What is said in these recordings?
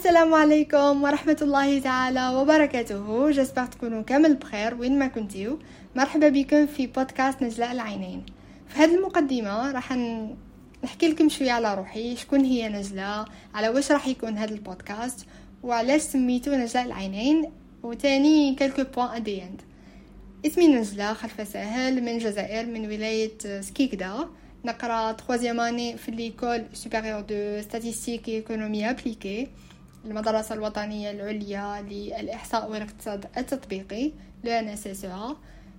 السلام عليكم ورحمة الله تعالى وبركاته. J'espère تكونوا كامل بخير وين ما كنتيو مرحبا بكم في بودكاست نجلاء العينين. في هذه المقدمة راح نحكي لكم شوية على روحي شكون هي نجلاء على واش راح يكون هذا البودكاست وعلاش سميتو نجلاء العينين وتاني quelques points at the end اسمي نجلاء خلفة ساهل من الجزائر من ولاية سكيكدا. نقرأ troisième année في l'école supérieure de statistique économie appliquée المدرسة الوطنية العليا للإحصاء والاقتصاد التطبيقي إس إس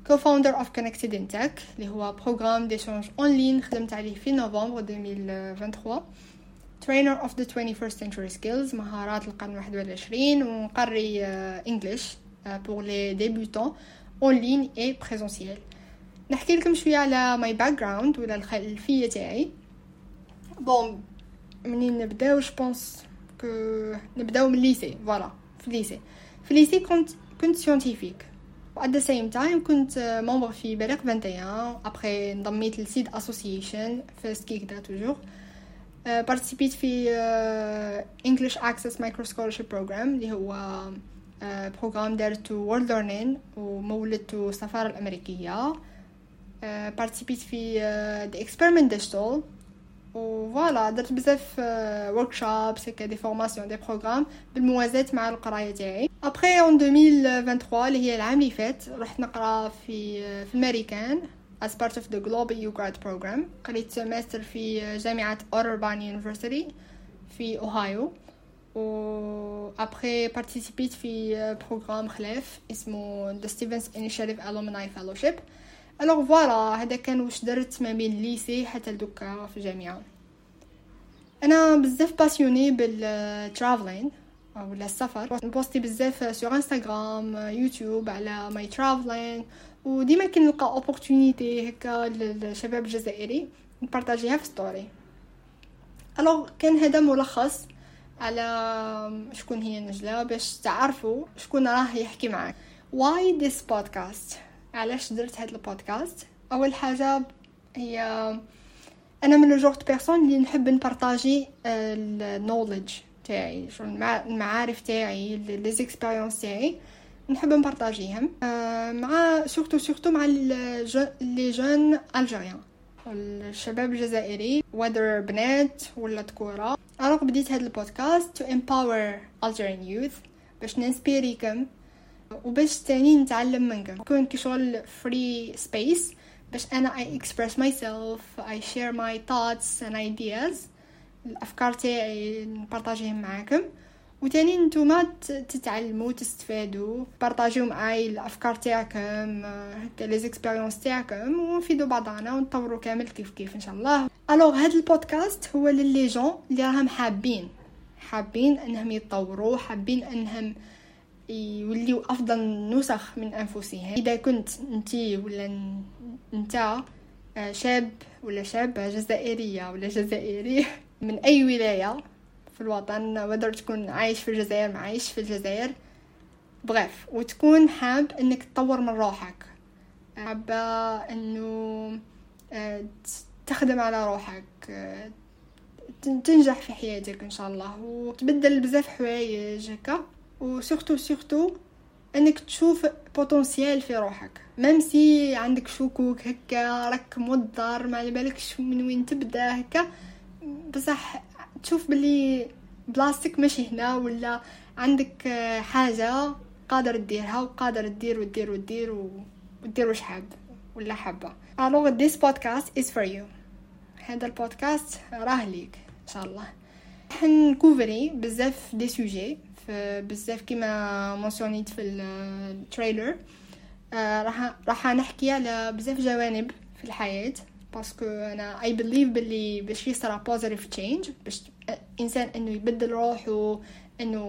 co-founder of Connected in اللي هو programme d'échange en ligne خدمت عليه في نوفمبر 2023 trainer of the 21st century skills مهارات القرن 21 ونقري English pour les débutants en ligne et présentiel نحكي لكم شوية على my background ولا الخلفية تاعي. بون منين نبداو جو نبداو من الليسي فوالا في الليسي في الليسي كنت كنت سيونتيفيك و the same time كنت ممبر في بريق 21 ابري انضميت لسيد اسوسيشن في سكيكدا توجور بارتيسيبيت في انجلش اكسس مايكرو سكولرشيب بروجرام اللي هو بروجرام دارتو وورلد ليرنين ومولدتو السفاره الامريكيه بارتيسيبيت في The Experiment Digital و voilà درت بزاف workshops هكا des formations des programmes بالموازاة مع القراية تاعي. après en 2023 اللي هي العام اللي فات رحت نقرأ في في الامريكان as part of the Global UGRAD Program. قريت ماستر في جامعة أوربان University في أوهايو و après بارتيسيبيت في programme خلاف اسمه The Stevens Initiative Alumni Fellowship. Alors voilà هذا كان واش درت ما بين ال lycée حتى لدوكا في الجامعة. أنا بزاف passionnée بال traveling ولا السفر. نبوستي بزاف sur انستغرام يوتيوب على my traveling وديما كنلقى opportunity هكا للشباب الجزائري نبارطاجيها في story Alors كان هذا ملخص على شكون هي نجلاء باش تعرفوا شكون راه يحكي معاك. Why this podcast علاش درت هاد البودكاست؟ أول حاجة هي أنا من les personnes اللي نحب نبارطاجي ال knowledge تاعي المعارف تاعي les expériences تاعي نحب نبارطاجيهم مع surtout surtout مع les jeunes algériens الشباب الجزائري whether بنات ولا ذكورة. Alors بديت هاد البودكاست to empower Algerian youth باش ننسبيريكم وباش تاني نتعلم منكم يكون كي شغل free space باش أنا I express myself I share my thoughts and ideas. الأفكار تاعي نبارطاجيهم معاكم. وتاني نتوما تتعلموا تستفادوا. بارطاجيو معاي الأفكار تاعكم هكا les expériences تاعكم ونفيدوا بعضنا ونطوروا كامل كيف كيف إن شاء الله. Alors هذا البودكاست هو ل les jeunes اللي راهم حابين. حابين إنهم يتطوروا حابين إنهم يوليو أفضل نسخ من انفسهم إذا كنت انت ولا أنت آه، شاب ولا شابة جزائرية ولا جزائري من أي ولاية في الوطن ودر تكون عايش في الجزائر ما عايش في الجزائر بغيف وتكون حاب إنك تطور من روحك. حابة إنه آه، تخدم على روحك آه، تنجح في حياتك إن شاء الله. وتبدل بزاف حوايج هكا. و surtout surtout إنك تشوف potentiel في روحك. même si عندك شكوك هكا راك موضر ما بالكش من وين تبدأ هكا بصح تشوف بلي بلاصتك ماشي هنا ولا عندك حاجة قادر ديرها وقادر دير ودير ودير ودير واش حاب ولا حابة. alors this podcast is for you هذا البودكاست راه ليك إن شاء الله. حن couvri بزاف des sujets بزاف كيما mentionnit في ال trailer آه، راح راح نحكي على بزاف جوانب في الحياة parce que أنا I believe باللي باش يصرى positive change باش انسان إنه يبدل روحه إنه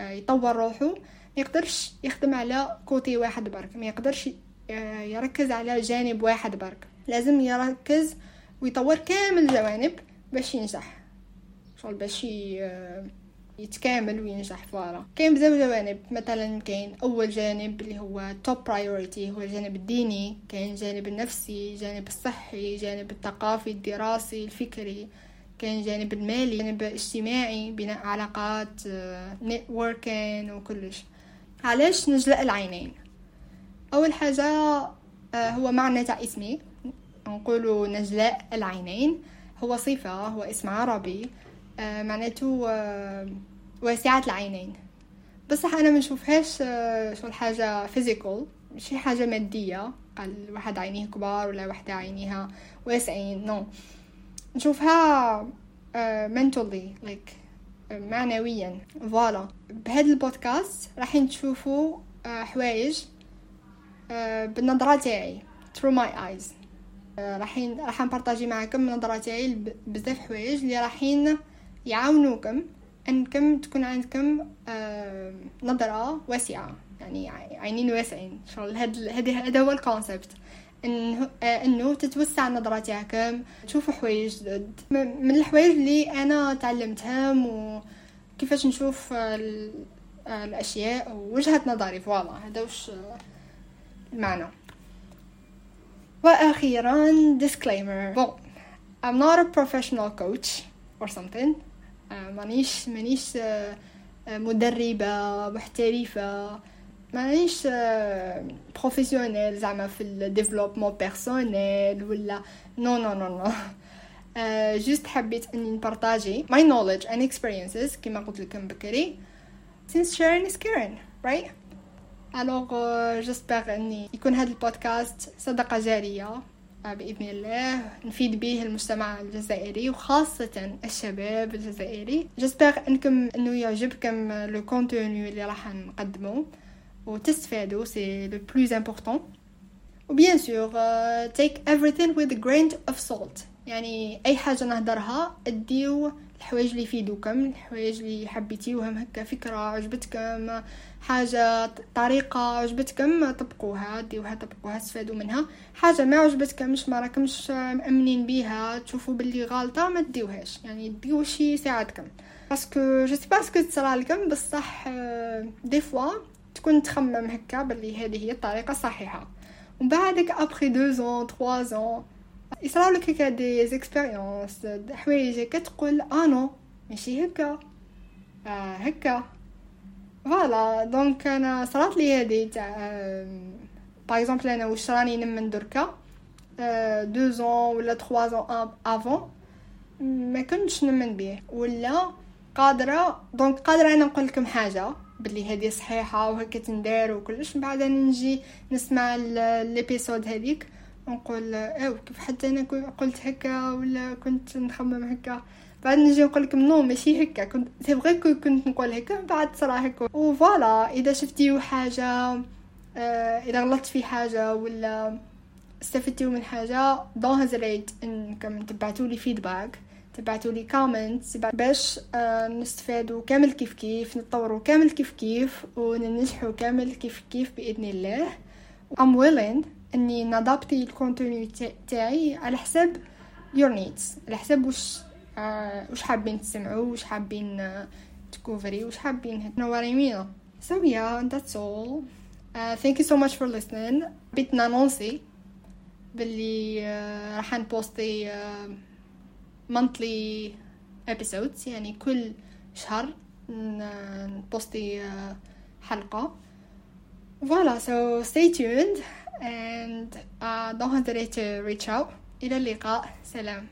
آه، يطور روحه ما يقدرش يخدم على côté واحد برك ما يقدرش آه، يركز على جانب واحد برك. لازم يركز ويطور كامل الجوانب باش ينجح. شغل باش يتكامل وينجح voilà كاين بزاف جوانب مثلا كاين أول جانب اللي هو top priority هو الجانب الديني كاين الجانب النفسي الجانب الصحي الجانب الثقافي الدراسي الفكري كاين الجانب المالي جانب اجتماعي بناء علاقات networking وكلش. علاش نجلاء العينين؟ أول حاجة هو معنى تاع اسمي نقولوا نجلاء العينين. هو صفة هو اسم عربي. معناته واسعة العينين. بصح أنا ما نشوفهاش شغل حاجة physical ماشي حاجة مادية قال واحد عينيه كبار ولا واحدة عينيها واسعين non نشوفها mentally uh, like معنويا. voilà بهذا البودكاست راح تشوفوا حوايج بالنظرة تاعي through my eyes. راحين راح ن partagi معكم النظرة تاعي بزاف حوايج اللي راحين يعاونوكم إنكم تكون عندكم نظرة واسعة. يعني عينين واسعين. شغل هذا هذا هو ال concept إنه آه إنه تتوسع النظرة تاعكم تشوفوا حوايج جدد. من الحوايج اللي أنا تعلمتها وكيفاش نشوف آه الأشياء ووجهة نظري. voilà هذا وش المعنى. وأخيرا disclaimer. Bon I'm not a professional coach or something. مانيش مانيش مدربة محترفة. مانيش professionnelle زعما في ال développement personnel ولا non non non non juste حبيت إني ن partagi my knowledge and experiences كما قلت لكم بكري since sharing is caring right alors j'espère إني يكون هذا البودكاست صدقة جارية. بإذن الله نفيد به المجتمع الجزائري وخاصة الشباب الجزائري. j'espère أنكم أنه يعجبكم le contenu اللي راح نقدمه. وتستفادوا c'est le plus important و bien sûr take everything with a grain of salt. يعني أي حاجة نهدرها اديو الحوايج اللي يفيدوكم الحوايج اللي حبيتيوهم هكا فكرة عجبتكم حاجة طريقة عجبتكم طبقوها ديوها طبقوها استفادوا منها. حاجة ما عجبتكمش ما راكمش مأمنين بيها تشوفوا باللي غلطه ما تديوهاش يعني ديو شي يساعدكم. parce que je sais parce que تصرا لكم بصح des fois تكون تخمم هكا باللي هذه هي الطريقة الصحيحة. ومن بعدك après 2 ans 3 ans يصراو لك هكا des expériences حوايج هكا تقول آه non ماشي هكا آه هكا voilà donc أنا صرات لي هادي تاع par exemple أنا واش راني نمن دركا deux ans ولا trois ans avant ما كنتش نمن بيه ولا قادره donc قادره أنا نقول لكم حاجة بلي هذه صحيحه وهكا تندار وكلش من بعد نجي نسمع l'épisode هذيك ونقول أو كيف حتى أنا قلت هكا ولا كنت نخمم هكا. بعد نجي نقول لكم non ماشي هكا. كنت c'est vrai كنت نقول هكا بعد صرا هكا. و voilà إذا شفتيو حاجة آه إذا غلطت في حاجة ولا استفدتوا من حاجة دون هزريت إنكم تبعتوا لي فيدباك تبعتوا لي كومنت باش آه نستفادوا كامل كيف كيف نتطوروا كامل كيف كيف وننجحوا كامل كيف كيف بإذن الله. I'm willing اني نادابتي الكونتوني تاعي على حساب your needs على حساب واش آه واش حابين تسمعوا واش حابين آه تكوفري واش حابين what I mean so all. uh, thank you so much for listening. بيت نانونسي باللي uh, راح نبوستي uh, monthly episodes يعني كل شهر نبوستي uh, حلقة. Voilà so stay tuned. and uh, don't hesitate to reach out إلى اللقاء سلام